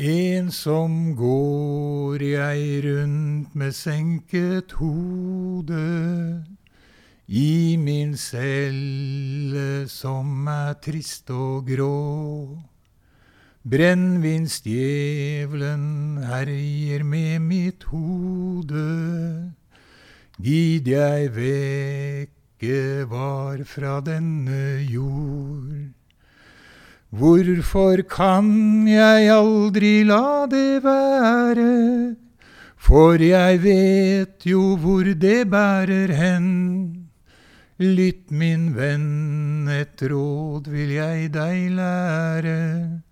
Ensom går jeg rundt med senket hode i min celle som er trist og grå. Brennevinsdjevelen herjer med mitt hode. Gid jeg vekke var fra denne jord. Hvorfor kan jeg aldri la det være? For jeg vet jo hvor det bærer hen. Lytt, min venn, et råd vil jeg deg lære.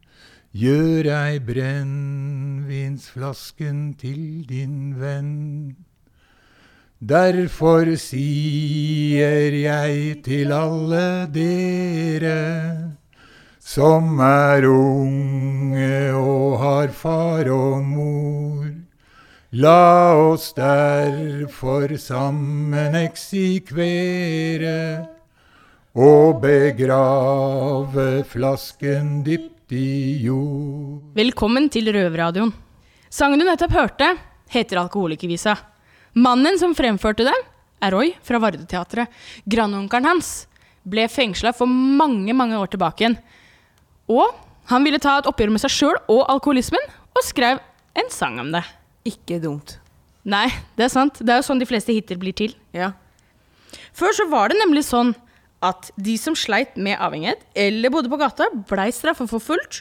Gjør ei brennevinsflasken til din venn. Derfor sier jeg til alle dere som er unge og har far og mor. La oss derfor sammen eksikvere og begrave flasken dypt i jord. Velkommen til Røverradioen. Sangen du nettopp hørte, heter Alkoholikervisa. Mannen som fremførte den, er Roy fra Vardeteatret. Grandonkelen hans ble fengsla for mange, mange år tilbake igjen. Og han ville ta et oppgjør med seg sjøl og alkoholismen, og skrev en sang om det. Ikke dumt. Nei, det er sant. Det er jo sånn de fleste hiter blir til. Ja. Før så var det nemlig sånn at de som sleit med avhengighet eller bodde på gata, blei straffeforfulgt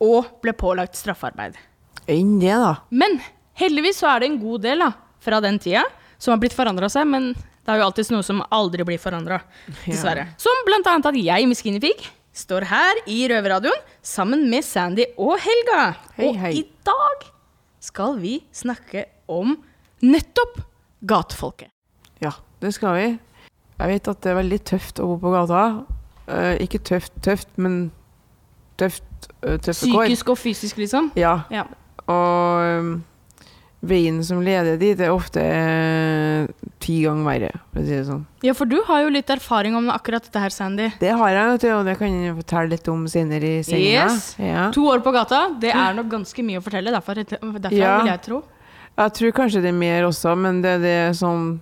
og ble pålagt straffarbeid. Enn det, da. Men heldigvis så er det en god del da, fra den tida som har blitt forandra seg, men det er jo alltid noe som aldri blir forandra, dessverre. Som blant annet at jeg, Guinea Pig, står her i Røverradioen sammen med Sandy og Helga. Hei, og i dag skal vi snakke om nettopp gatefolket. Ja, det skal vi. Jeg vet at det er veldig tøft å bo på gata. Uh, ikke tøft, tøft, men tøft, uh, tøffe kår. Psykisk og fysisk, liksom. Ja. Ja. Og um, veien som leder dit, er ofte eh, ti ganger verre, for å si det sånn. ja, for du har jo litt erfaring om akkurat dette her, Sandy. Det har jeg, vet du, og det kan jeg fortelle litt om senere i senga. Yes. Ja. To år på gata, det er nok ganske mye å fortelle. Derfor, derfor Ja. vil jeg tro. Jeg tror kanskje det er mer også, men det er det sånn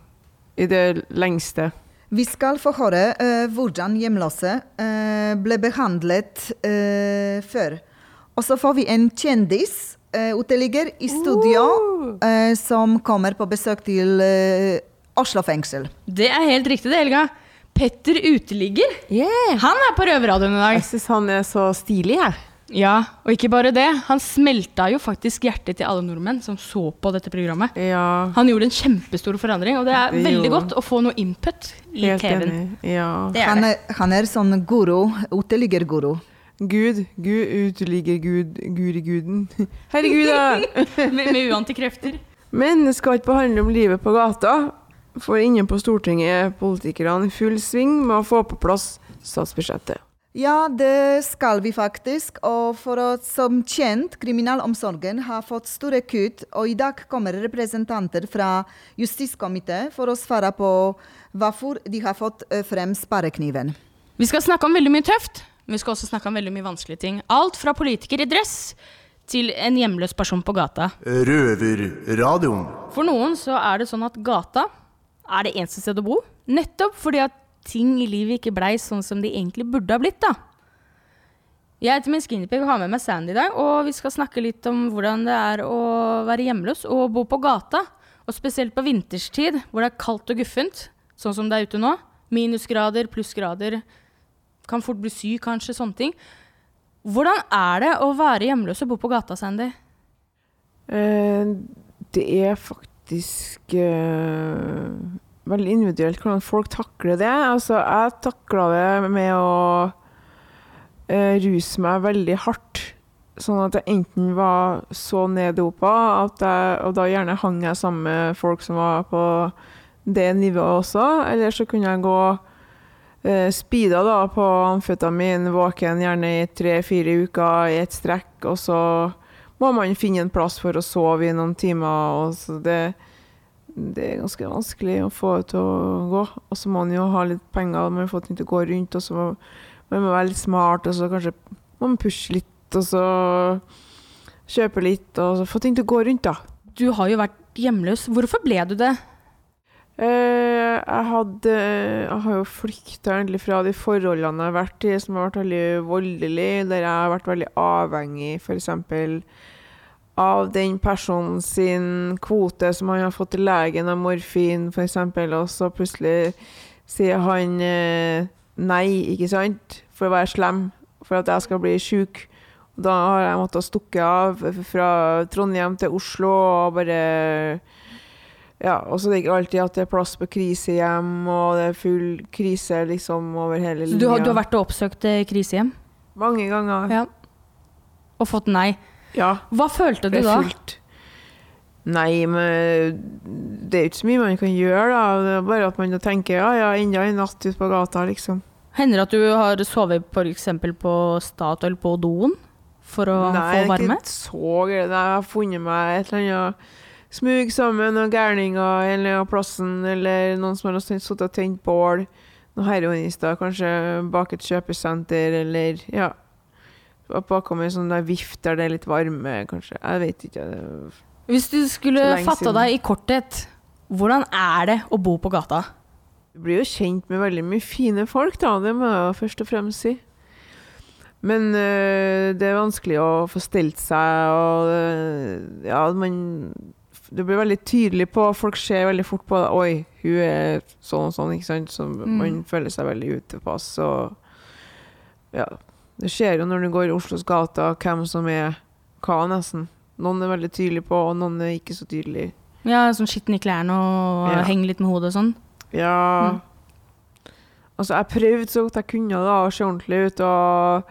i det lengste. Vi skal få høre uh, hvordan hjemløse uh, ble behandlet uh, før. Og så får vi en kjendis, uteligger, i studio, uh. som kommer på besøk til eh, Oslo fengsel. Det er helt riktig, det, Helga. Petter Uteligger. Yeah. Han er på Røverradioen i dag. Jeg syns han er så stilig, jeg. Ja, og ikke bare det. Han smelta jo faktisk hjertet til alle nordmenn som så på dette programmet. Ja, Han gjorde en kjempestor forandring, og det er veldig jo. godt å få noe input i helt TV-en. Ja. Han han er sånn guru, uteliggerguru. Gud, Gud, uteligger Gud, Guriguden. Herregud, da! med, med uante krefter. Men det skal ikke bare handle om livet på gata. For inne på Stortinget er politikerne i full sving med å få på plass statsbudsjettet. Ja, det skal vi faktisk. Og for å, som kjent, kriminalomsorgen har fått store kutt, og i dag kommer representanter fra justiskomiteen for å svare på hvorfor de har fått eh, frem sparekniven. Vi skal snakke om veldig mye tøft, men vi skal også snakke om veldig mye vanskelige ting. Alt fra politiker i dress til en hjemløs person på gata. Røverradioen. For noen så er det sånn at gata er det eneste stedet å bo. Nettopp fordi at ting i livet ikke blei sånn som de egentlig burde ha blitt. da. Jeg heter Min Skinnypig og har med meg Sandy i dag, og vi skal snakke litt om hvordan det er å være hjemløs og bo på gata. Og spesielt på vinterstid, hvor det er kaldt og guffent, sånn som det er ute nå. Minusgrader, plussgrader. Kan fort bli syk, kanskje. Sånne ting. Hvordan er det å være hjemløs og bo på gata, Sandy? Eh, det er faktisk eh, veldig individuelt hvordan folk takler det. Altså, jeg takla det med å eh, ruse meg veldig hardt. Sånn at jeg enten var så jeg, og da gjerne hang jeg sammen med folk som var på det nivået også. Eller så kunne jeg gå speeda da på amfetamin, våken gjerne i tre-fire uker i et strekk, og så må man finne en plass for å sove i noen timer. Og det, det er ganske vanskelig å få det til å gå. Og så må man jo ha litt penger, man må få ting til å gå rundt, og så må man må være litt smart, og så kanskje må man pushe litt, og så Kjøpe litt og så få ting til å gå rundt, da. Du har jo vært hjemløs. Hvorfor ble du det? Eh, jeg hadde Jeg har jo flykta egentlig fra de forholdene jeg har vært i, som har vært veldig voldelige, der jeg har vært veldig avhengig f.eks. av den personen sin kvote som han har fått til legen av morfin, f.eks., og så plutselig sier han eh, nei, ikke sant, for å være slem, for at jeg skal bli sjuk. Da har jeg måttet stukke av fra Trondheim til Oslo og bare ja, og så er det ikke alltid at det er plass på krisehjem, og det er full krise liksom over hele Så linja. du har, du har vært og oppsøkt eh, krisehjem Mange ganger. Ja. og fått nei. Ja. Hva følte du det er da? fullt. Nei, men det er jo ikke så mye man kan gjøre, da. Det er bare at man tenker ja, ja, enda en natt ute på gata, liksom. Hender det at du har sovet f.eks. på Statoil på doen for å Nei, få det er varme? ikke så greit. Jeg har funnet meg et eller annet smug sammen noen gærninger eller annen plassen, eller noen som har sittet og tent bål. Noen heroinister, kanskje bak et kjøpesenter, eller ja. Bakom en sånn der vift der det er litt varme, kanskje. Jeg vet ikke. Hvis du skulle fatta deg i korthet, hvordan er det å bo på gata? Du blir jo kjent med veldig mye fine folk, da. Det må jeg først og fremst si. Men øh, det er vanskelig å få stelt seg, og øh, ja, man Det blir veldig tydelig på Folk ser veldig fort på. Oi, hun er sånn og sånn, ikke sant. Så Mm. føler seg veldig utepass. Og ja. Det skjer jo når du går i Oslos gater, hvem som er hva, nesten. Noen er veldig tydelige på, og noen er ikke så tydelige. Ja, sånn skitten i klærne og Ja. henge litt med hodet og sånn. Ja Mm. Altså, jeg prøvde så godt jeg kunne da, å se ordentlig ut, og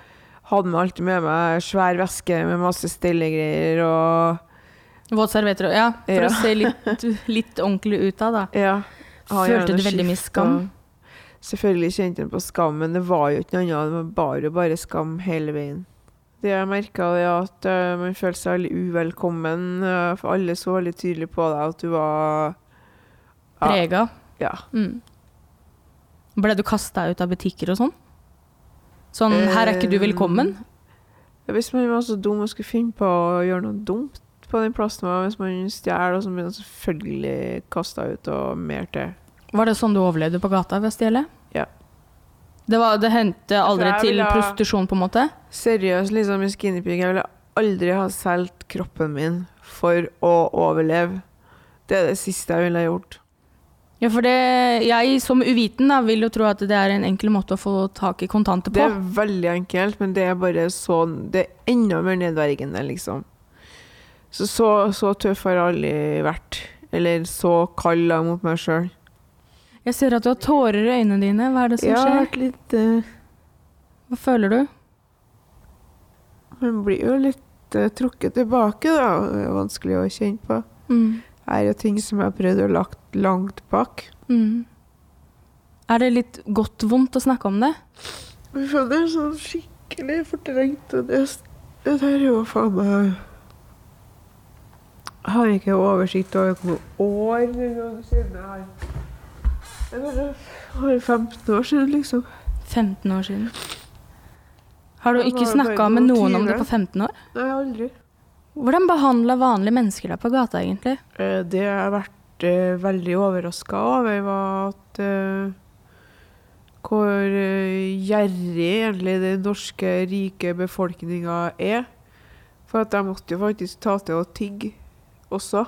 hadde alltid med meg svær veske med masse stellegreier og Våtservietter og Ja, for Ja. å se litt, litt ordentlig ut av, da. Ja. Følte du veldig mye skam? Selvfølgelig kjente jeg på skam, men det var jo ikke noe annet. Det var bare, bare skam hele veien. Det jeg merka, er at eh, man følte seg veldig uvelkommen, eh, for alle så veldig tydelig på deg at du var Ja. Prega. Ja. Mm. Ble du kasta ut av butikker og sånn? Sånn 'her er ikke du velkommen'? Hvis man var så dum og skulle finne på å gjøre noe dumt på den plassen, og hvis man stjeler, og så blir man selvfølgelig kasta ut og mer til. Var det sånn du overlevde på gata ved å stjele? Ja. Det, var, det hendte aldri til prostitusjon, på en måte? Seriøst, liksom i Skinny Pig, jeg ville aldri ha solgt kroppen min for å overleve. Det er det siste jeg ville ha gjort. Ja, for det, jeg som uviten da, vil jo tro at det er en enkel måte å få tak i kontanter på. Det er veldig enkelt, men det er bare sånn Det er enda mer nedverdigende, liksom. Så så, så tøff har jeg aldri vært. Eller så kald mot meg sjøl. Jeg ser at du har tårer i øynene dine. Hva er det som Jeg har skjer? vært litt uh... Hva føler du? Man blir jo litt uh, trukket tilbake, da. Det er vanskelig å kjenne på. Mm. Det er jo ting som jeg har prøvd å lagt langt bak. Mm. Er det litt godt vondt å snakke om det? Det er sånn skikkelig fortrengt, og det, det der er jo faen meg har ikke oversikt over hvor mange år siden jeg har Det har 15 år siden, liksom. 15 år siden. Har du ikke snakka med noen om det på 15 år? Nei, aldri. Hvordan behandla vanlige mennesker deg på gata, egentlig? Eh, Det jeg har vært eh, veldig overraska over, var at eh, hvor gjerrig egentlig den norske rike befolkninga er. For at jeg måtte jo faktisk ta til å tigge også.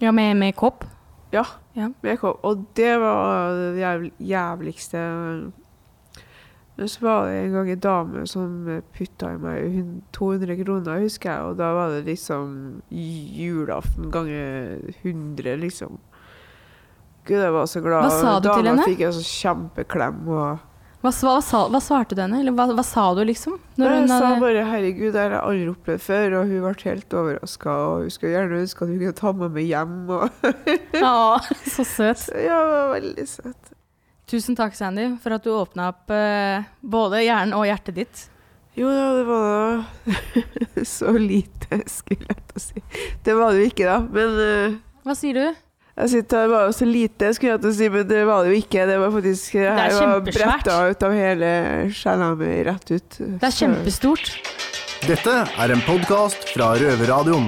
Ja, med, med kopp? Ja. Ja. med kopp. Og det var det jævl jævligste. Men så var det en gang en dame som putta i meg 200 kroner, husker jeg. Og da var det liksom julaften ganger 100, liksom. Gud, jeg var så glad. Hva sa du til henne? Dama fikk en sånn kjempeklem. og... Hva, hva, sa- hva svarte du henne? Eller hva, hva sa du, liksom? Når jeg sa bare 'herregud, det har jeg aldri opplevd før', og hun ble helt overraska. Og hun skulle gjerne ønske at hun kunne ta med meg hjem. Og Ja, så søt. ja, det var veldig søt. Tusen takk, Sandy, for at du åpna opp eh, både hjernen og hjertet ditt. Jo da, det var da så lite, skulle jeg til å si. Det var det jo ikke, da. Men eh, Hva sier du? Jeg sitter, det var jo så lite, skulle jeg til å si, men det var det jo ikke. Det var faktisk Jeg er var bretta ut av hele sjela mi rett ut. Det er kjempestort. Dette er en podkast fra Røverradioen.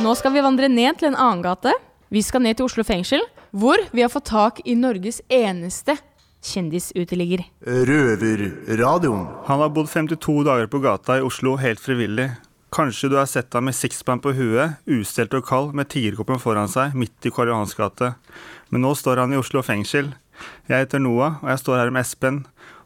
Nå skal vi vandre ned til en annen gate. Vi skal ned til Oslo fengsel, hvor vi har fått tak i Norges eneste kjendisuteligger. Røverradioen. Han har bodd 52 dager på gata i Oslo helt frivillig. Kanskje du har sett ham med sixpan på huet, ustelt og kald, med tigerkoppen foran seg, midt i Karl Johans gate. Men nå står han i Oslo fengsel. Jeg heter Noah, og jeg står her med Espen.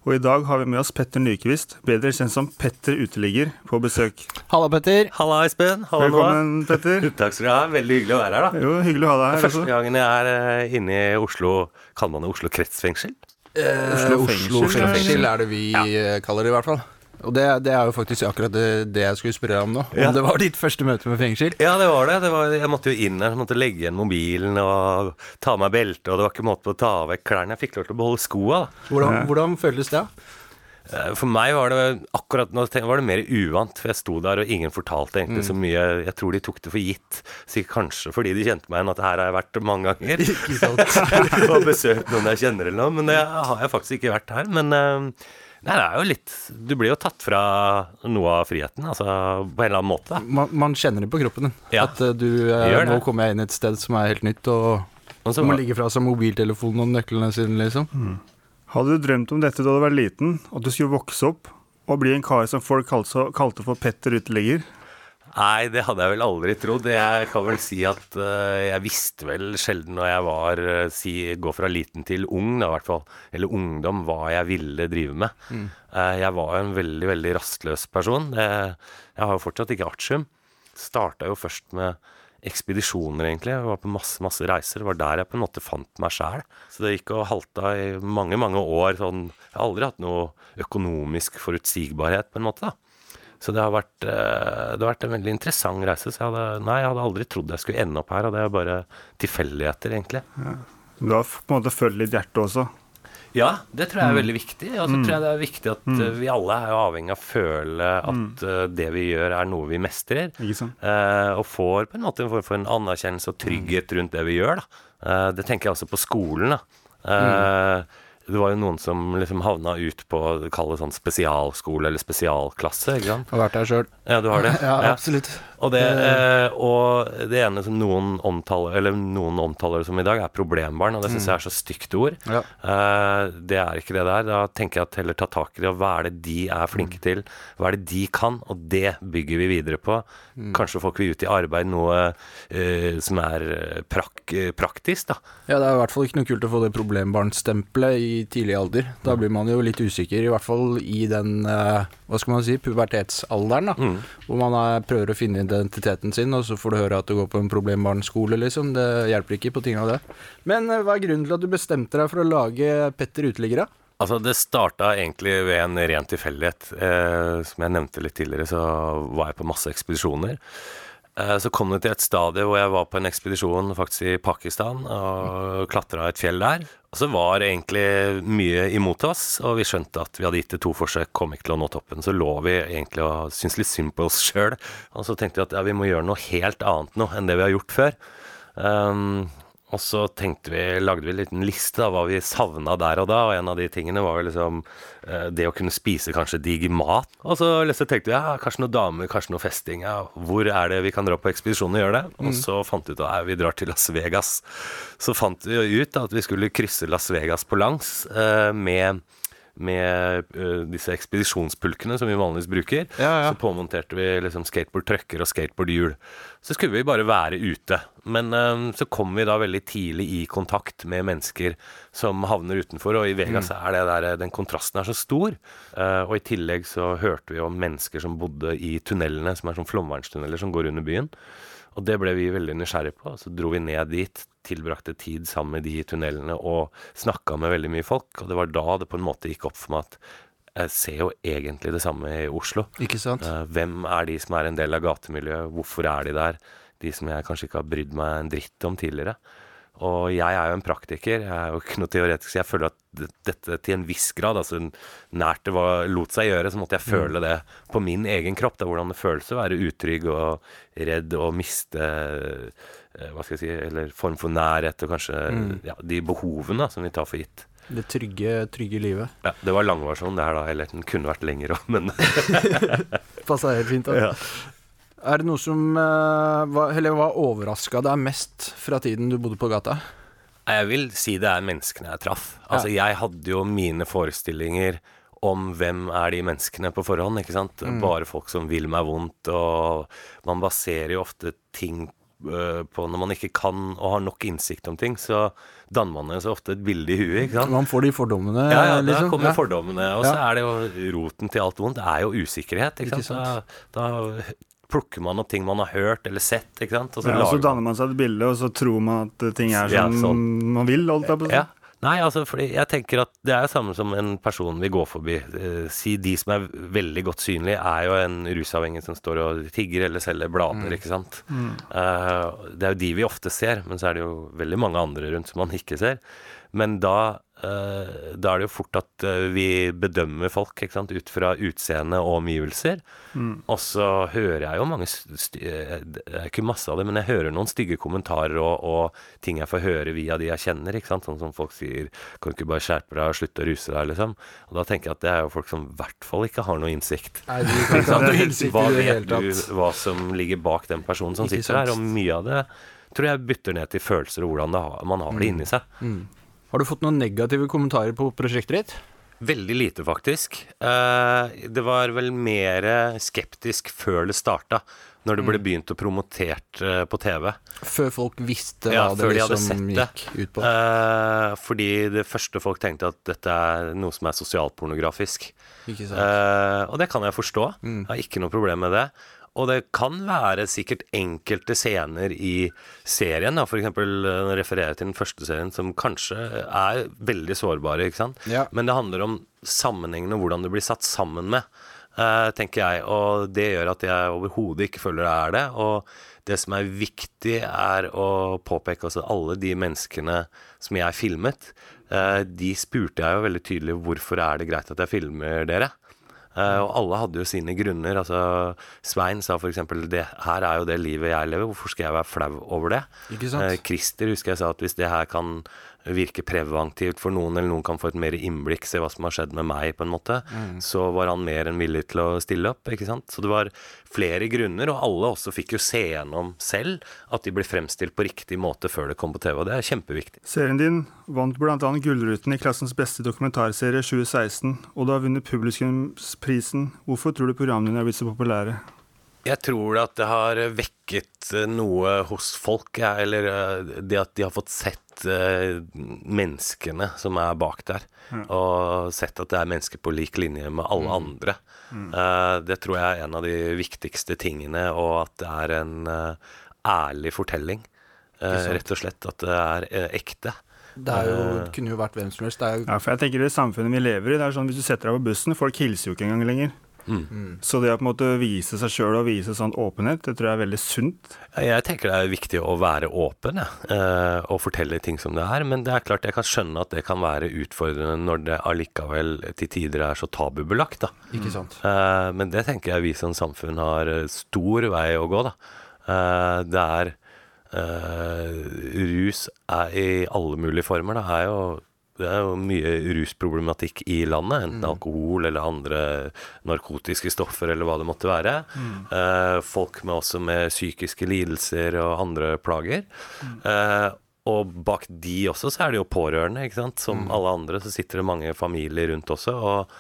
Og i dag har vi med oss Petter Nyquist, bedre kjent som Petter Uteligger, på besøk. Halla, Petter. Halla, Espen. Halla, Noah. Velkommen, Petter. Takk skal du ha. Veldig hyggelig å være her, da. Jo, hyggelig å ha deg her. Første gangen jeg er eh, inne i Oslo Kaller man det Oslo kretsfengsel? Oslo, fengsel. Oslo fengsel er det vi ja. kaller det, i hvert fall. Og det, det er jo faktisk akkurat det, det jeg skulle spørre deg om nå. Ja. Om det var ditt første møte med fengsel. Ja, det var det. det var, jeg måtte jo inn her, jeg måtte legge igjen mobilen og ta av meg beltet, og det var ikke måte på å ta av vekk klærne. Jeg fikk lov til å beholde skoa. da. Hvordan, hvordan føltes det? Eh, For meg var det akkurat nå var det mer uvant, for jeg sto der og ingen fortalte egentlig så mye. Jeg tror de tok det for gitt. Sikkert kanskje fordi de kjente meg igjen, at her har jeg vært mange ganger. Ikke sant? og besøkt noen jeg kjenner eller noe, men det har jeg faktisk ikke vært her. Men eh, nei, det er jo litt Du blir jo tatt fra noe av friheten, altså på en eller annen måte. Man, man kjenner det på kroppen din. Ja. At eh, du eh. Nå kommer jeg inn et sted som er helt nytt, og Og så må ligge fra seg mobiltelefonen og nøklene sine, liksom. Hadde du drømt om dette da du var liten, at du skulle vokse opp og bli en kar som folk kalte, kalte for Petter Uteligger? Nei, det hadde jeg vel aldri trodd. Jeg kan vel si at eh, jeg visste vel sjelden når jeg var eh, si, Gå fra liten til ung, da, i hvert fall. Eller ungdom, hva jeg ville drive med. Eh, jeg var en veldig, veldig rastløs person. Det, jeg har jo fortsatt ikke artium. Starta jo først med ekspedisjoner, egentlig. Jeg var på masse, masse reiser. Det var der jeg på en måte fant meg sjæl. Så det gikk og halta i mange, mange år. Sånn, jeg har aldri hatt noe økonomisk forutsigbarhet, på en måte. da. Så det har vært, eh, det har vært en veldig interessant reise. Så jeg hadde, nei, jeg hadde aldri trodd jeg skulle ende opp her, og det er bare tilfeldigheter, egentlig. Du har på en måte følt litt hjerte også. Ja, det tror jeg er veldig viktig. Og så tror jeg det er viktig at mm. vi alle er avhengig av å føle at mm. det vi gjør, er noe vi mestrer. Eh, og får på en måte en form for en anerkjennelse og trygghet rundt det vi gjør. Eh, det tenker jeg også på skolen. Da. Eh, Det var jo noen som liksom havna ut på kall det sånn spesialskole eller spesialklasse. ikke sant? Har vært der sjøl. Ja, du har det? Ja, absolutt. Og det, eh, og det ene som noen omtaler, eller noen omtaler det som i dag, er problembarn. Og det syns jeg er så stygt ord. Ja. Eh, det er ikke det der. Da tenker jeg at heller ta tak i det. og Hva er det de er flinke til? Hva er det de kan? Og det bygger vi videre på. Kanskje får vi ut i arbeid noe eh, som er eh, prak praktisk, da. Ja, det er i hvert fall ikke noe kult å få det problembarnstempelet i tidlig alder. Da blir man jo litt usikker, i hvert fall i den, eh, hva skal man si, pubertetsalderen, da. Mm. Hvor man er, prøver å finne identiteten sin, og så får du høre at du går på en problembarnskole, liksom. Det hjelper ikke på ting av det. Men eh, hva er grunnen til at du bestemte deg for å lage Petter Uteliggere? Altså, det starta egentlig ved en ren tilfeldighet. Eh, som jeg nevnte litt tidligere, så var jeg på masse ekspedisjoner. Eh, så kom det til et stadie hvor jeg var på en ekspedisjon faktisk i Pakistan og klatra et fjell der. Og så var det egentlig mye imot oss, og vi skjønte at vi hadde gitt det to forsøk, kom ikke til å nå toppen. Så lå vi egentlig og syntes litt synd på oss sjøl. Og så tenkte vi at ja, vi må gjøre noe helt annet nå enn det vi har gjort før. Um, og så tenkte vi, lagde vi en liten liste av hva vi savna der og da, og en av de tingene var jo liksom eh, det å kunne spise kanskje digg mat. Og så tenkte vi ja, kanskje noen damer, kanskje noe festing. Ja, hvor er det vi kan dra på ekspedisjon og gjøre det? Og så fant vi ut at vi drar til Las Vegas. Så fant vi ut da, at vi skulle krysse Las Vegas på langs eh, med med uh, disse ekspedisjonspulkene som vi vanligvis bruker. Ja, ja. Så påmonterte vi liksom skateboardtrucker og skateboardhjul. Så skulle vi bare være ute. Men uh, så kom vi da veldig tidlig i kontakt med mennesker som havner utenfor, og i Vegas er det der, den kontrasten er så stor. Uh, og i tillegg så hørte vi om mennesker som bodde i tunnelene, som er sånn flomvernstunneler som går under byen. Og det ble vi veldig nysgjerrige på. Så dro vi ned dit, tilbrakte tid sammen med de i tunnelene og snakka med veldig mye folk. Og det var da det på en måte gikk opp for meg at jeg ser jo egentlig det samme i Oslo. Ikke sant? Eh, hvem er de som er en del av gatemiljøet? Hvorfor er de der? De som jeg kanskje ikke har brydd meg en dritt om tidligere. Og jeg er jo en praktiker, jeg er jo ikke noe teoretisk. så Jeg føler at dette til en viss grad, altså nært det var, lot seg gjøre, så måtte jeg føle det på min egen kropp. Det er hvordan det føles å være utrygg og redd og miste eh, hva skal jeg si, eller form for nærhet og kanskje ja, de behovene som vi tar for gitt. Det trygge, trygge livet. Ja, det var langversjonen det her, da. Eller den kunne vært lengre òg, men Passa helt fint. Da. ja. Er det noe som eh, Eller hva overraska deg mest fra tiden du bodde på gata? Jeg vil si det er menneskene jeg traff. Altså, jeg hadde jo mine forestillinger om hvem er de menneskene på forhånd, ikke sant. Bare folk som vil meg vondt, og man baserer jo ofte ting øh, på Når man ikke kan og har nok innsikt om ting, så danner man seg ofte et bilde i huet, ikke sant. Man får de fordommene, Ja, ja, da liksom. kommer Ja. fordommene. Og så Ja. er det jo roten til alt vondt. Det er jo usikkerhet. Ikke, Ikke sant? Da, da plukker man opp ting man har hørt eller sett, ikke sant. Og så Ja, og så danner man seg et bilde, og så tror man at ting er Ja, som sånn. man vil. Holdt jeg på. Ja. Nei, altså, fordi jeg tenker at det er jo samme som en person vi går forbi. Eh, si de som er veldig godt synlige, er jo en rusavhengig som står og tigger eller selger blader, ikke sant. Eh, det er jo de vi ofte ser, men så er det jo veldig mange andre rundt som man ikke ser. Men da, eh, da er det jo fort at eh, vi bedømmer folk sant? ut fra utseende og omgivelser. Og så hører jeg jo mange eh, Det er ikke masse av det, men jeg hører noen stygge kommentarer og, og ting jeg får høre via de jeg kjenner. Sånn som folk sier 'Kan du ikke bare skjerpe deg og slutte å ruse deg?' liksom. Og da tenker jeg at det er jo folk som i hvert fall ikke har noe innsikt. Nei, kan ikke ha innsikt Hva vet du hva som ligger bak den personen som sitter der? Og mye av det tror jeg bytter ned til følelser og hvordan har, man har det inni seg. Har du fått noen negative kommentarer på prosjektet ditt? Veldig lite, faktisk. Eh, det var vel mer skeptisk før det starta, når det ble begynt å promotert eh, på TV. Før folk visste hva ja, det de liksom sett det. gikk ut på? Eh, fordi det første folk tenkte at dette er noe som er sosialpornografisk. Ikke sant? Og det kan jeg forstå. Mm. Jeg har ikke noe problem med det. Og det kan være sikkert enkelte scener i serien, da, eksempel eh, refererer til den første serien, som kanskje er veldig sårbare, ikke sant. Ja. Men det handler om sammenhengene og hvordan det blir satt sammen med, eh, tenker jeg. Og det gjør at jeg overhodet ikke føler det er det. Og det som er viktig, er å påpeke også alle de menneskene som jeg filmet. eh, de spurte jeg jo veldig tydelig hvorfor er det greit at jeg filmer dere. Eh, og alle hadde jo sine grunner. Altså, Svein sa f.eks.: Det her er jo det livet jeg lever, hvorfor skal jeg være flau over det? Ikke sant? Eh, Christer husker jeg sa at hvis det her kan virke preventivt for noen, eller noen kan få et mer innblikk, se hva som har skjedd med meg, på en måte, Mm. så var han mer enn villig til å stille opp. ikke sant? Så det var flere grunner, og alle også fikk jo se gjennom selv at de ble fremstilt på riktig måte før det kom på TV, og det er kjempeviktig. Serien din vant bl.a. Gullruten i klassens beste dokumentarserie 2016, og du har vunnet publikumsprisen. Hvorfor tror du programmene dine er blitt så populære? Jeg tror at det har vekket eh, noe hos folk, eller eh, det at de har fått sett eh, menneskene som er bak der. Og sett at det er mennesker på lik linje med alle andre. Mm. det tror jeg er en av de viktigste tingene, og at det er en ærlig fortelling. Eh, rett og slett at det er ekte. Det er jo, det kunne jo vært hvem som helst. Det er jo Ja, for jeg tenker det samfunnet vi lever i, det er sånn hvis du setter deg på bussen, folk hilser jo ikke engang lenger. Mm. Så det å på en måte vise seg sjøl og vise sånn åpenhet, det tror jeg er veldig sunt. Jeg tenker det er viktig å være åpen ja, eh, og fortelle ting som det er. Men det er klart jeg kan skjønne at det kan være utfordrende når det allikevel til tider er så tabubelagt. da. Ikke sant. Eh, Men det tenker jeg vi som samfunn har eh, stor vei å gå. da. Eh, Det er eh, Rus er i alle mulige former. Det er jo, det er jo mye rusproblematikk i landet. Enten alkohol eller andre narkotiske stoffer eller hva det måtte være. Eh, folk med også med psykiske lidelser og andre plager. Eh, og bak de også så er det jo pårørende, ikke sant. Som alle andre så sitter det mange familier rundt også. og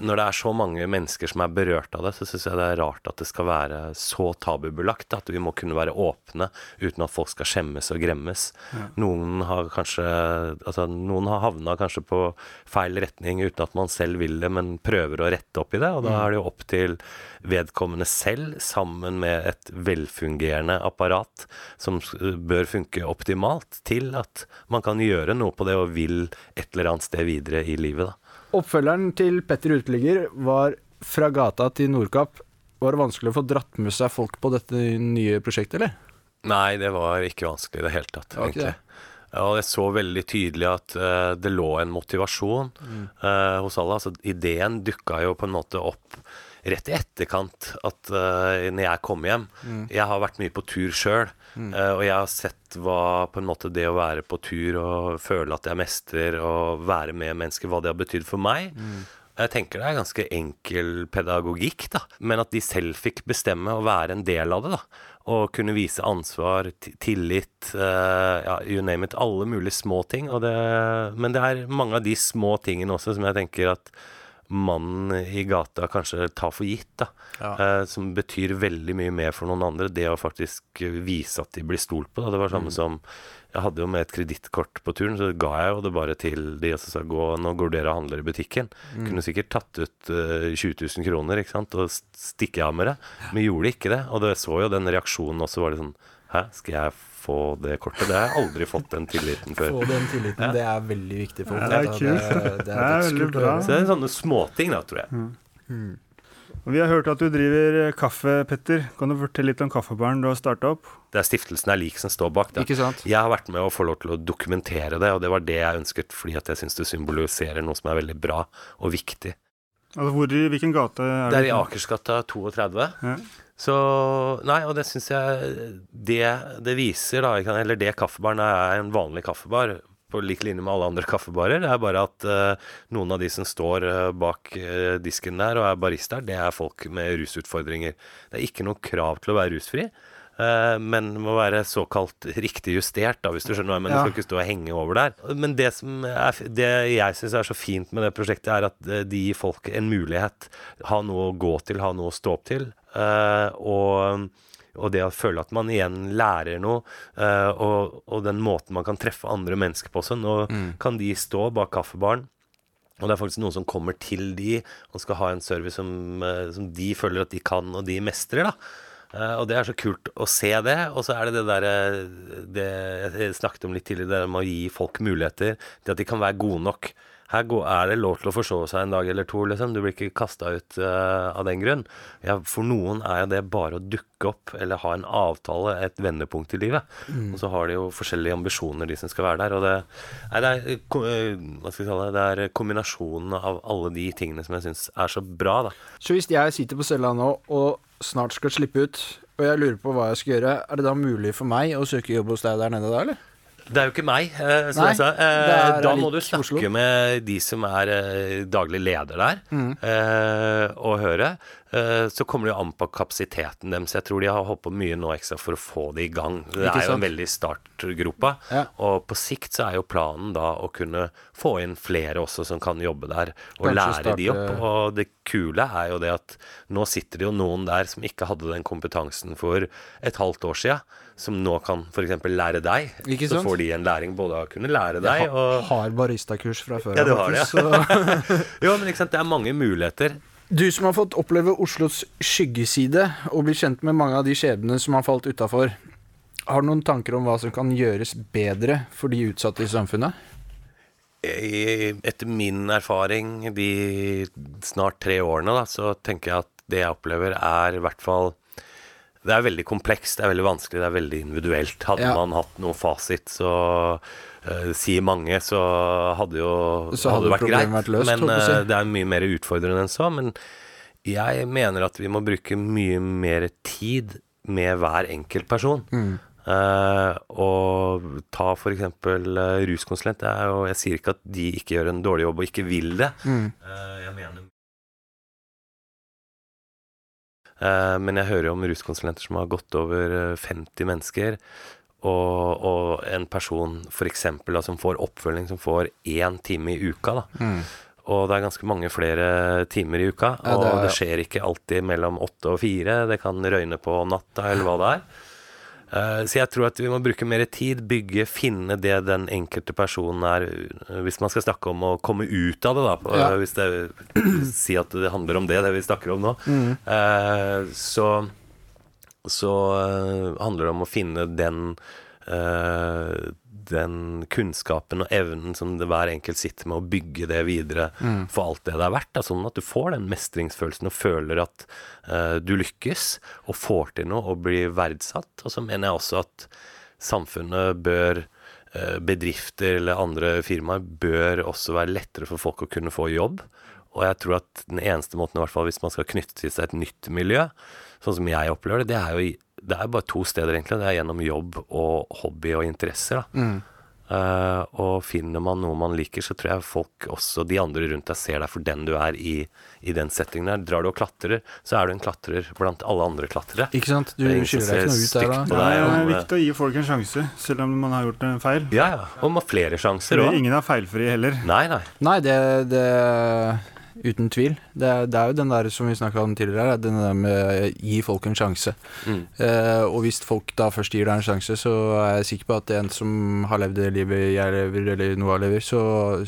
når det er så mange mennesker som er berørt av det, så syns jeg det er rart at det skal være så tabubelagt. At vi må kunne være åpne uten at folk skal skjemmes og gremmes. Noen har kanskje Altså, noen har havna kanskje på feil retning uten at man selv vil det, men prøver å rette opp i det. Og da er det jo opp til vedkommende selv, sammen med et velfungerende apparat som bør funke optimalt, til at man kan gjøre noe på det og vil et eller annet sted videre i livet. da. Oppfølgeren til Petter Uteligger var Fra gata til Nordkapp. Var det vanskelig å få dratt med seg folk på dette nye prosjektet, eller? Nei, det var ikke vanskelig i det hele tatt, egentlig. Det. og jeg så veldig tydelig at uh, det lå en motivasjon Mm. uh, hos alle. Altså, ideen dukka jo på en måte opp rett i etterkant at uh, når jeg kom hjem Jeg har vært mye på tur sjøl, og jeg har sett hva på en måte det å være på tur og føle at jeg mestrer og være med mennesker, hva det har betydd for meg. Jeg tenker det er ganske enkel pedagogikk, da. Men at de selv fikk bestemme og være en del av det, da. Og kunne vise ansvar, tillit, uh, ja, you name it. Alle mulige små ting. Og det, men det er mange av de små tingene også som jeg tenker at mannen i gata kanskje tar for gitt, da. Eh, som betyr veldig mye mer for noen andre. Det å faktisk vise at de blir stolt på. Da. Det var samme som Jeg hadde jo med et kredittkort på turen, så ga jeg jo det bare til de og sa gå, nå går dere og handler i butikken. Kunne sikkert tatt ut uh, 20 000 kroner ikke sant? og stikke av med det, men gjorde ikke det. Og det så jo den reaksjonen også, var det sånn Hæ, skal jeg få det kortet? Det har jeg aldri fått den tilliten før. Få den tilliten, det er veldig viktig for Ja, det er kult. Det, det Det er veldig bra. Så det er sånne småting, da, tror jeg. Mm. vi har hørt at du driver kaffe, Petter. Kan du fortelle litt om kaffebaren du har starta opp? Det er stiftelsen Erlik som står bak. Da. Ikke sant? Jeg har vært med å få lov til å dokumentere det, og det var det jeg ønsket, fordi at jeg syns det symboliserer noe som er veldig bra og viktig. Altså, hvor hvilken gate er Det er i Akersgata 32. Ja. Så Nei, og det syns jeg det, det viser, da Eller det kaffebaren er en vanlig kaffebar. På lik linje med alle andre kaffebarer. Det er bare at uh, noen av de som står uh, bak uh, disken der og er baristaer, det er folk med rusutfordringer. Det er ikke noe krav til å være rusfri. men må være såkalt riktig justert, da, hvis du skjønner hva jeg mener. Ja. Du skal ikke stå og henge over der. Men det som er, det jeg syns er så fint med det prosjektet, er at de gir folk en mulighet. Ha noe å gå til, ha noe å stå opp til. Eh, og og det å føle at man igjen lærer noe, uh, og, og den måten man kan treffe andre mennesker på også. Nå kan de stå bak kaffebaren, og det er faktisk noen som kommer til de og skal ha en service som, uh, som de føler at de kan, og de mestrer. da. Eh, og det er så kult å se det. Og så er det det derre det Jeg snakket om litt tidligere, det med å gi folk muligheter. Det at de kan være gode nok. Her går, er det lov til å forsove seg en dag eller to, liksom. Du blir ikke kasta ut uh, av den grunn. Ja, for noen er jo det bare å dukke opp eller ha en avtale, et vendepunkt i livet. Og så har de jo forskjellige ambisjoner, de som skal være der. Og det, nei, det, er, eh, hva skal jeg kalle det, det er kombinasjonen av alle de tingene som jeg syns er så bra, da. Så hvis jeg sitter på cella nå og snart skal slippe ut, og jeg lurer på hva jeg skal gjøre, er det da mulig for meg å søke jobb hos deg der nede da, eller? Det er jo ikke meg, eh, som Nei, jeg sa. Eh, da må du snakke Oslo. med de som er eh, daglig leder der, Mm. eh, og høre. Så kommer det jo an på kapasiteten deres. Jeg tror de har holdt på mye nå ekstra for å få det i gang. Det Ikke er jo en veldig startgropa. Ja. Og på sikt så er jo planen da å kunne få inn flere også som kan jobbe der, og Kanskje lære de opp. Og det kule er jo det at nå sitter det jo noen der som ikke hadde den kompetansen for et halvt år sia, som nå kan f.eks. lære deg. Ikke så får de en læring både av å kunne lære Jeg deg ha, og har baristakurs fra før. Ja, du har det, Ja. Jo, men ikke sant, det er mange muligheter. Du som har fått oppleve Oslos skyggeside og bli kjent med mange av de skjebnene som har falt utafor, har du noen tanker om hva som kan gjøres bedre for de utsatte i samfunnet? Etter min erfaring de snart tre årene, da, så tenker jeg at det jeg opplever, er i hvert fall Det er veldig komplekst, det er veldig vanskelig, det er veldig individuelt. Hadde Ja. man hatt noe fasit, så uh, sier mange, så hadde jo Så hadde det vært greit. vært løst, men eh, det er mye mer utfordrende enn så. Men jeg mener at vi må bruke mye mer tid med hver enkelt person. Mm. Uh, og ta f.eks. Uh, ruskonsulent. Jo, jeg sier ikke at de ikke gjør en dårlig jobb og ikke vil det. Mm. Uh, jeg mener Men jeg hører jo om ruskonsulenter som har gått over eh, 50 mennesker. Og, og en person for eksempel, da, som får oppfølging, som får én time i uka. Da. Mm. Og det er ganske mange flere timer i uka. Og det det, er- skjer ikke alltid mellom åtte og fire. Det kan røyne på natta, eller hva det er. Eh, Så jeg tror at vi må bruke mer tid, bygge, finne det den enkelte personen er eh, Hvis man skal snakke om å komme ut av det, da. Ja. Hvis det Si at det handler om det, det vi snakker om nå. Mm. Eh, Så så eh, handler det om å finne den eh, den kunnskapen og evnen som det hver enkelt sitter med, å bygge det videre for alt det det er verdt. Da, sånn at du får den mestringsfølelsen og føler at uh, du lykkes og får til noe og blir verdsatt. Og så mener jeg også at samfunnet bør eh, Bedrifter eller andre firmaer bør også være lettere for folk å kunne få jobb. og jeg tror at den eneste måten, i hvert fall hvis man skal knytte til seg et nytt miljø, sånn som jeg opplever det, det er jo det er bare to steder, egentlig. Det er gjennom jobb og hobby og interesser. da. Eh, og finner man noe man liker, så tror jeg folk også, de andre rundt deg, ser deg for den du er i, i den settingen der. Drar du og klatrer, så er du en klatrer blant alle andre klatrere. Ikke sant? Du er skiller deg ikke noe ut der, da. Nei, deg. det er viktig å gi folk en sjanse, selv om man har gjort en feil. Ja, ja. Og med flere sjanser òg. ingen er feilfrie heller. Nei, nei. Nei, det, det Uten tvil. Det, er- det er jo den der som vi snakka om tidligere, den der med gi folk en sjanse. Mm. Eh, og hvis folk da først gir deg en sjanse, så er jeg sikker på at en som har levd det livet jeg lever, eller Noah lever, så,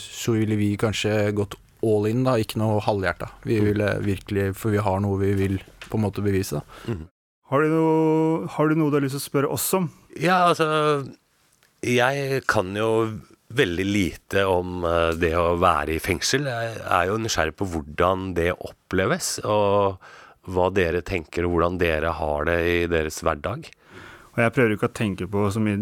så ville vi kanskje gått all in, da, ikke noe halvhjerta. Vi ville virkelig, for vi har noe vi vil på en måte bevise, da. Har du, noe, har du noe du har lyst til å spørre oss om? Ja, altså Jeg kan jo veldig lite om eh, det å være i fengsel. Jeg er jo nysgjerrig på hvordan det oppleves, og hva dere tenker, og hvordan dere har det i deres hverdag. Og jeg prøver ikke å tenke på så mye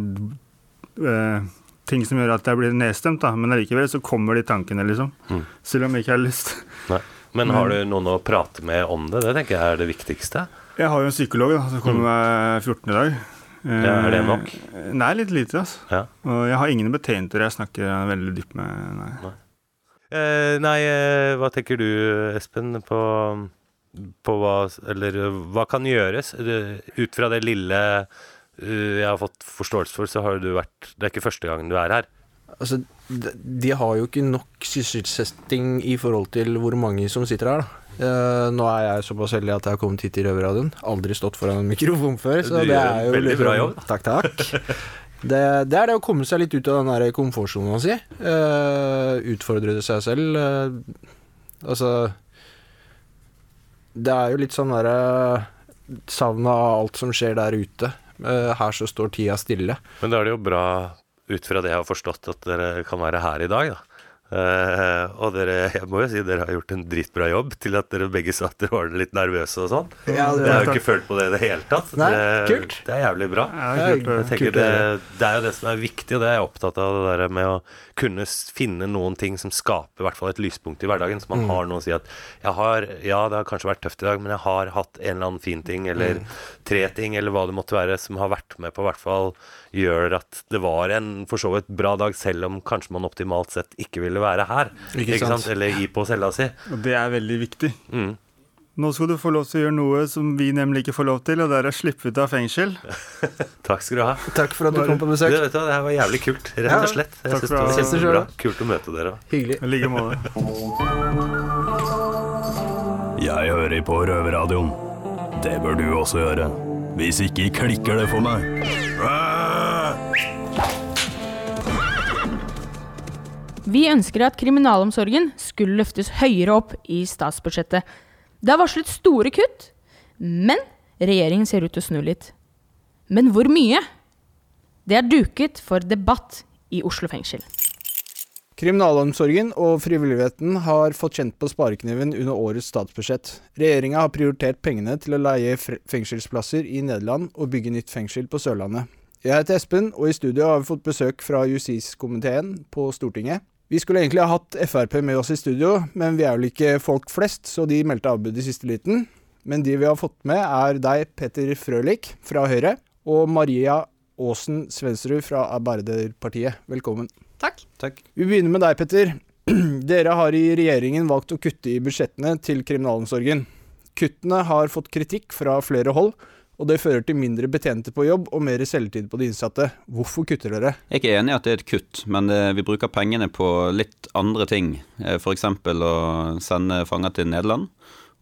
eh, ting som gjør at jeg blir nedstemt, da. men allikevel så kommer de tankene, liksom. Mm. Selv om jeg ikke har lyst. Nei. Men har du noen å prate med om det? Det tenker jeg er det viktigste. Jeg har jo en psykolog da, som kommer med 14. dag. Ja, er det nok? Eh, Nei, litt lite. altså. Ja. Og jeg har ingen betjenter jeg snakker veldig dypt med. Nei. Eh, nei, eh, hva tenker du, Espen, på, på hva Eller hva kan gjøres? Eh, Ut fra det lille jeg har fått forståelse for, så har du vært Det er ikke første gangen du er her. Altså, de, de har jo ikke nok sysselsetting i forhold til hvor mange som sitter her, da. Eh, nå er jeg såpass heldig at jeg har kommet hit i Røverradioen. Aldri stått foran en mikrofon før. Så det er jo veldig bra jobb. Takk, takk. Det, det er det å komme seg litt ut av den komfortsona si. Uh, utfordre seg selv. Uh, altså Det er jo litt sånn derre Savnet av alt som skjer der ute. Uh, her så står tida stille. Men da er det jo bra, ut fra det jeg har forstått, at dere kan være her i dag, da. Eh, og dere, jeg må jo si dere har gjort en dritbra jobb til at dere begge sa at dere var litt nervøse og sånn. Ja, jeg har jo ikke følt på det i det hele tatt. Nei, det, kult. det er jævlig bra. Ja, kult, Jeg tenker Kult det, det er jo det som er viktig, og det er jeg opptatt av. Det der med å kunne finne noen ting som skaper i hvert fall et lyspunkt i hverdagen. Så man Mm. har noe å si at jeg har, ja, det har kanskje vært tøft i dag, men jeg har hatt en eller annen fin ting, eller Mm. tre ting, eller hva det måtte være, som har vært med på i hvert fall gjør at det var en for så vidt bra dag, selv om kanskje man optimalt sett ikke ville være her. Ikke sant. Eller i på cella si. Og det er veldig viktig. Mm. Nå skal du få lov til å gjøre noe som vi nemlig ikke får lov til, og det er å slippe ut av fengsel. Takk skal du ha. Takk for at du kom på besøk. besøk. vet du, det her var jævlig kult, rett og slett. Jeg takk synes for det var kjempebra. Kult å møte dere. Hyggelig. I like måte. Jeg hører på Røverradioen. Det bør du også gjøre. Hvis ikke klikker det for meg. Vi ønsker at kriminalomsorgen skulle løftes høyere opp i statsbudsjettet. Det er varslet store kutt, men regjeringen ser ut til å snu litt. Men hvor mye? Det er duket for debatt i Oslo fengsel. Kriminalomsorgen og frivilligheten har fått kjent på sparekniven under årets statsbudsjett. Regjeringa har prioritert pengene til å leie fengselsplasser i Nederland og bygge nytt fengsel på Sørlandet. Jeg heter Espen, og i studio har vi fått besøk fra justiskomiteen på Stortinget. Vi skulle egentlig ha hatt Frp med oss i studio, men vi er vel ikke folk flest, så de meldte avbud i siste liten. Men de vi har fått med, er deg, Petter Frølich fra Høyre, og Maria Aasen Svensrud fra Arbeiderpartiet. Velkommen. Takk. Vi begynner med deg, Petter. Dere har i regjeringen valgt å kutte i budsjettene til kriminalomsorgen. Kuttene har fått kritikk fra flere hold, og det fører til mindre betjente på jobb og mer selvtid på de innsatte. Hvorfor kutter dere? Jeg er ikke enig i at det er et kutt, men eh, vi bruker pengene på litt andre ting. F.eks. å sende fanger til Nederland.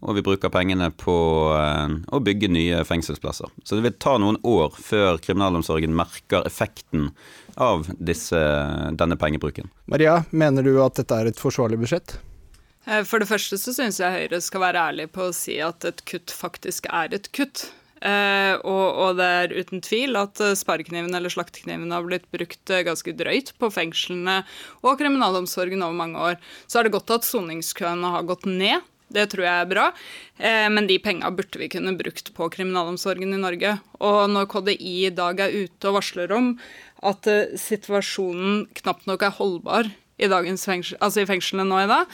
Og vi bruker pengene på eh, å bygge nye fengselsplasser. Så det vil ta noen år før kriminalomsorgen merker effekten av disse, denne pengebruken. Maria, mener du at dette er et forsvarlig budsjett? Eh, For det første så syns jeg Høyre skal være ærlig på å si at et kutt faktisk er et kutt. Eh, og, og det er uten tvil at sparekniven eller slaktekniven har blitt brukt eh, ganske drøyt på fengslene og kriminalomsorgen over mange år. Så er det godt at soningskøene har gått ned. Det tror jeg er bra, eh, men de penga burde vi kunne brukt på kriminalomsorgen i Norge. Og når KDI i dag er ute og varsler om at eh, situasjonen knapt nok er holdbar i fengsel, altså i fengslene nå i dag,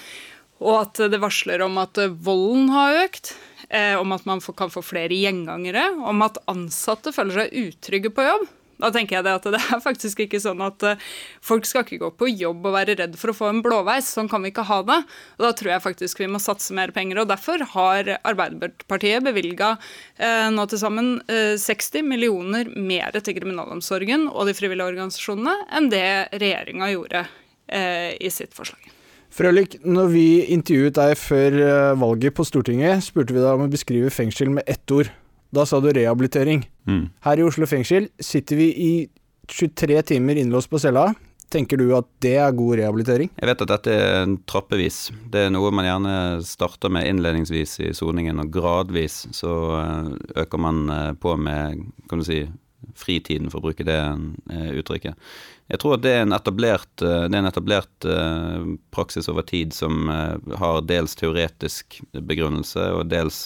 og at det varsler om at eh, volden har økt. Eh, om at man kan få flere gjengangere, om at ansatte føler seg utrygge på jobb. Da tenker jeg det at det er faktisk ikke sånn at uh, folk skal ikke gå på jobb og være redd for å få en blåveis. Sånn kan vi ikke ha det. Og da tror jeg faktisk vi må satse mer penger. Og derfor har Arbeiderpartiet bevilga eh, nå til sammen eh, 60 millioner mer til kriminalomsorgen og de frivillige organisasjonene enn det regjeringa gjorde i sitt forslag. Frølik, når vi intervjuet deg før valget på Stortinget, spurte vi deg om å beskrive fengsel med ett ord. Da sa du rehabilitering. Mm. Her i Oslo fengsel sitter vi i 23 timer innlåst på cella. Tenker du at det er god rehabilitering? Jeg vet at dette er en trappevis. Det er noe man gjerne starter med innledningsvis i soningen, og gradvis så eh, øker man eh, på med kan du si, fritiden, for å bruke det eh, uttrykket. Jeg tror at det er en etablert, det er en etablert praksis over tid som har dels teoretisk begrunnelse og dels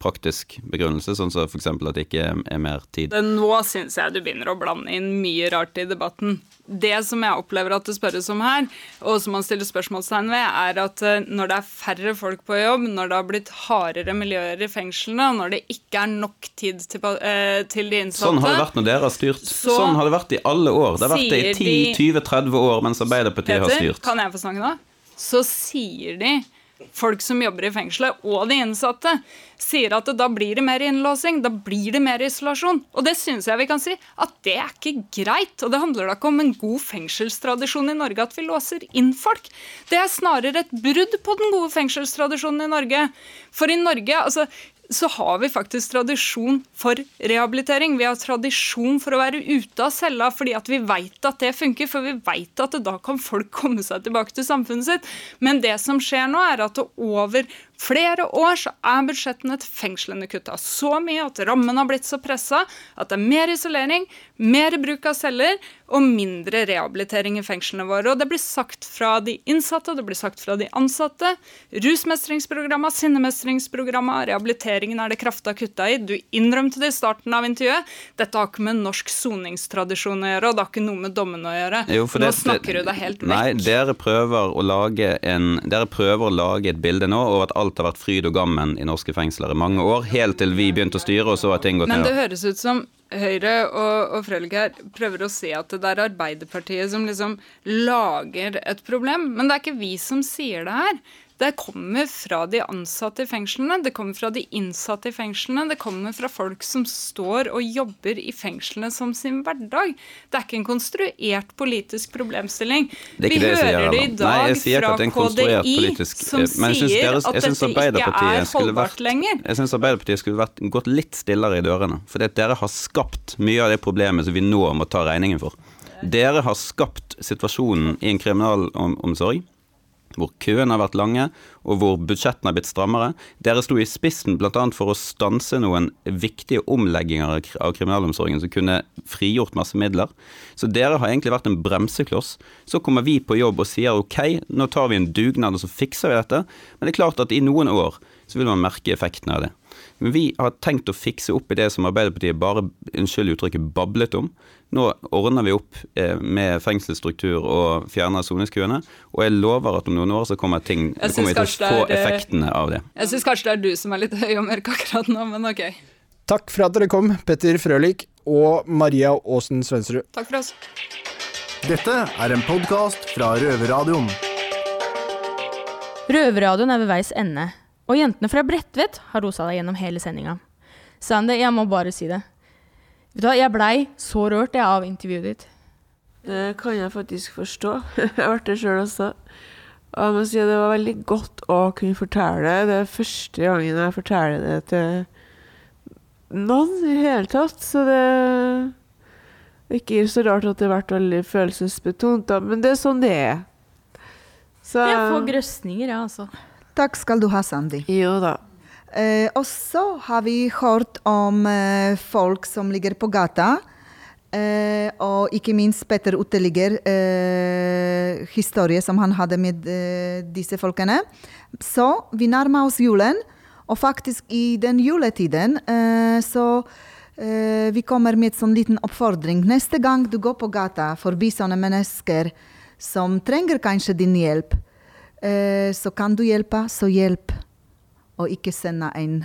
praktisk begrunnelse, sånn som f.eks. at det ikke er mer tid. Nå syns jeg du begynner å blande inn mye rart i debatten. Det som jeg opplever at det spørres om her, og som man stiller spørsmålstegn ved, er at eh, når det er færre folk på jobb, når det har blitt hardere miljøer i fengslene, og når det ikke er nok tid til, eh, til de innsatte Sånn har det vært når dere har styrt. Så sånn har det vært i alle år. Det har vært det i 10-20-30 år mens Arbeiderpartiet Peter, har styrt. Kan jeg få snakke nå? Så sier de folk som jobber i fengselet, og de innsatte, sier at da blir det mer innlåsing, da blir det mer isolasjon. Og det syns jeg vi kan si at det er ikke greit. Og det handler da ikke om en god fengselstradisjon i Norge at vi låser inn folk. Det er snarere et brudd på den gode fengselstradisjonen i Norge. For i Norge, altså så har vi faktisk tradisjon for rehabilitering. Vi har tradisjon for å være ute av cella fordi at vi veit at det funker. For vi veit at da kan folk komme seg tilbake til samfunnet sitt. Men det som skjer nå, er at over flere år så er budsjettene til fengslene kutta så mye at rammen har blitt så pressa at det er mer isolering, mer bruk av celler og mindre rehabilitering i fengslene våre. Og det blir sagt fra de innsatte, det blir sagt fra de ansatte. Rusmestringsprogramma, sinnemestringsprogramma, rehabiliteringen er det krafta kutta i. Du innrømte det i starten av intervjuet. Dette har ikke med norsk soningstradisjon å gjøre, og det har ikke noe med dommene å gjøre. Jo, Nå det, snakker du deg helt vekk. Nei, dere prøver å lage en Dere prøver å lage et bilde nå over at alt har vært fryd og gammen i norske fengsler i mange år, helt til vi begynte å styre, og så har ting gått Men det høres ut som Høyre og, og Frølich prøver å se at det er Arbeiderpartiet som liksom lager et problem. Men det er ikke vi som sier det her. Det kommer fra de ansatte i fengslene, det kommer fra de innsatte i fengslene, det kommer fra folk som står og jobber i fengslene som sin hverdag. Det er ikke en konstruert politisk problemstilling. Vi det hører det i dag Nei, fra KDI politisk som sier deres- at dette ikke er holdbart vært- lenger. Jeg syns Arbeiderpartiet skulle vært, gått litt stillere i dørene. For dere har skapt mye av det problemet som vi nå må ta regningen for. Dere har skapt situasjonen i en kriminalomsorg hvor køene har vært lange, og hvor budsjettene har blitt strammere. Dere sto i spissen bl.a. for å stanse noen viktige omlegginger av kriminalomsorgen som kunne frigjort masse midler. Så dere har egentlig vært en bremsekloss. Så kommer vi på jobb og sier ok, nå tar vi en dugnad og så fikser vi dette. Men det er klart at i noen år så vil man merke effektene av det. Men vi har tenkt å fikse opp i det som Arbeiderpartiet bare, unnskyld uttrykket, bablet om. Nå ordner vi opp eh, med fengselsstruktur og fjerner soningskøene. Og jeg lover at om noen år så kommer ting kommer vi til å få effektene av det. Jeg syns kanskje det er du som er litt høy og mørk akkurat nå, men ok. Takk for at dere kom, Petter Frølik og Maria Aasen Svensrud. Takk for oss. Dette er en podkast fra Røverradioen. Røverradioen er ved veis ende, og jentene fra Bredtvet har rosa deg gjennom hele sendinga. Sandy, jeg må bare si det. Vet du hva, Jeg blei så rørt jeg, av intervjuet ditt. Det kan jeg faktisk forstå. Jeg har vært det sjøl også. Og jeg må si det var veldig godt å kunne fortelle det. Det er første gangen jeg forteller det til noen i det hele tatt. Så det er ikke så rart at det har vært veldig følelsesbetont, da. Men det er sånn det er. Så Jeg får grøsninger, jeg, ja, altså. Takk skal du ha, Sandi. Jo da. Eh, og så har vi hørt om eh, folk som ligger på gata. Eh, og ikke minst Petter Uteligger, eh, historie som han hadde med eh, disse folkene. Så vi nærmer oss julen, og faktisk i den juletiden eh, så eh, vi kommer med en sånn liten oppfordring. Neste gang du går på gata forbi sånne mennesker som trenger kanskje din hjelp, så kan du hjelpe, så hjelp. Og ikke sende en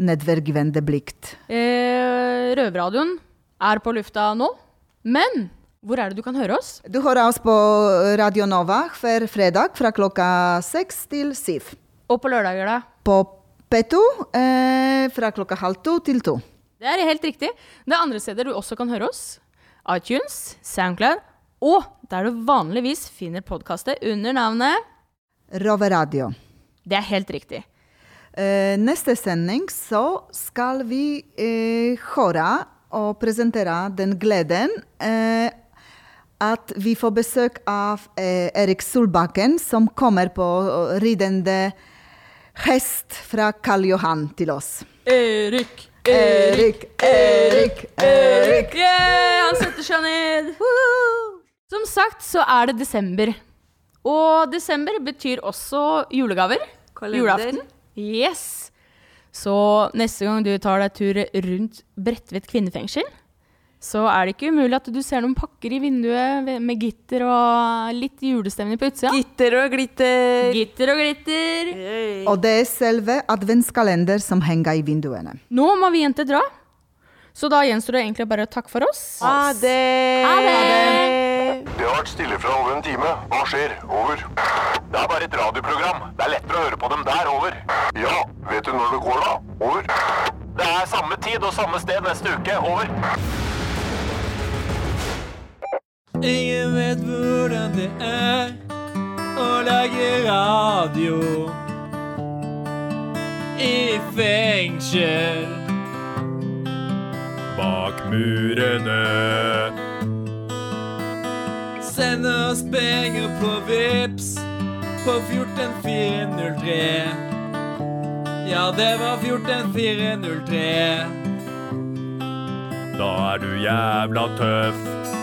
nedverdigende blikk. Eh, Røverradioen er på lufta nå, men hvor er det du kan høre oss? Du hører oss på Radio Nova hver fredag fra klokka seks til syv. Og på lørdager, da? På P2 eh, fra klokka halv to til to. Det er helt riktig. Det er andre steder du også kan høre oss. iTunes, Soundcloud og der du vanligvis finner podkastet under navnet Roveradio. Det er helt riktig. Uh, neste sending så skal vi uh, høre og presentere den gleden uh, at vi får besøk av eh, Erik Solbakken, som kommer på ridende hest fra Karl Johan til oss. Erik, Erik, Erik, Erik. Yeah, han setter seg ned. Som sagt så er det desember. Og desember betyr også julegaver. Kalender. Julaften. Yes. Så neste gang du tar deg tur rundt Bredtvet kvinnefengsel, så er det ikke umulig at du ser noen pakker i vinduet med gitter og litt julestemning på utsida. Gitter og glitter. Gitter og glitter. Og det er selve adventskalender som henger i vinduene. Nå må vi jenter dra. Så da gjenstår det egentlig bare å takke for oss. Ha det. Ha det. Det har vært stille fra over en time. Hva skjer? Over. Det er bare et radioprogram. Det er lettere å høre på dem der. Over. Ja, vet du når det går, da? Over. Det er samme tid og samme sted neste uke. Over. Ingen vet hvordan det er å lage radio i fengsel. Bak murene. Send oss penger på Vips på 14403. Ja, det var 14403. Da er du jævla tøff.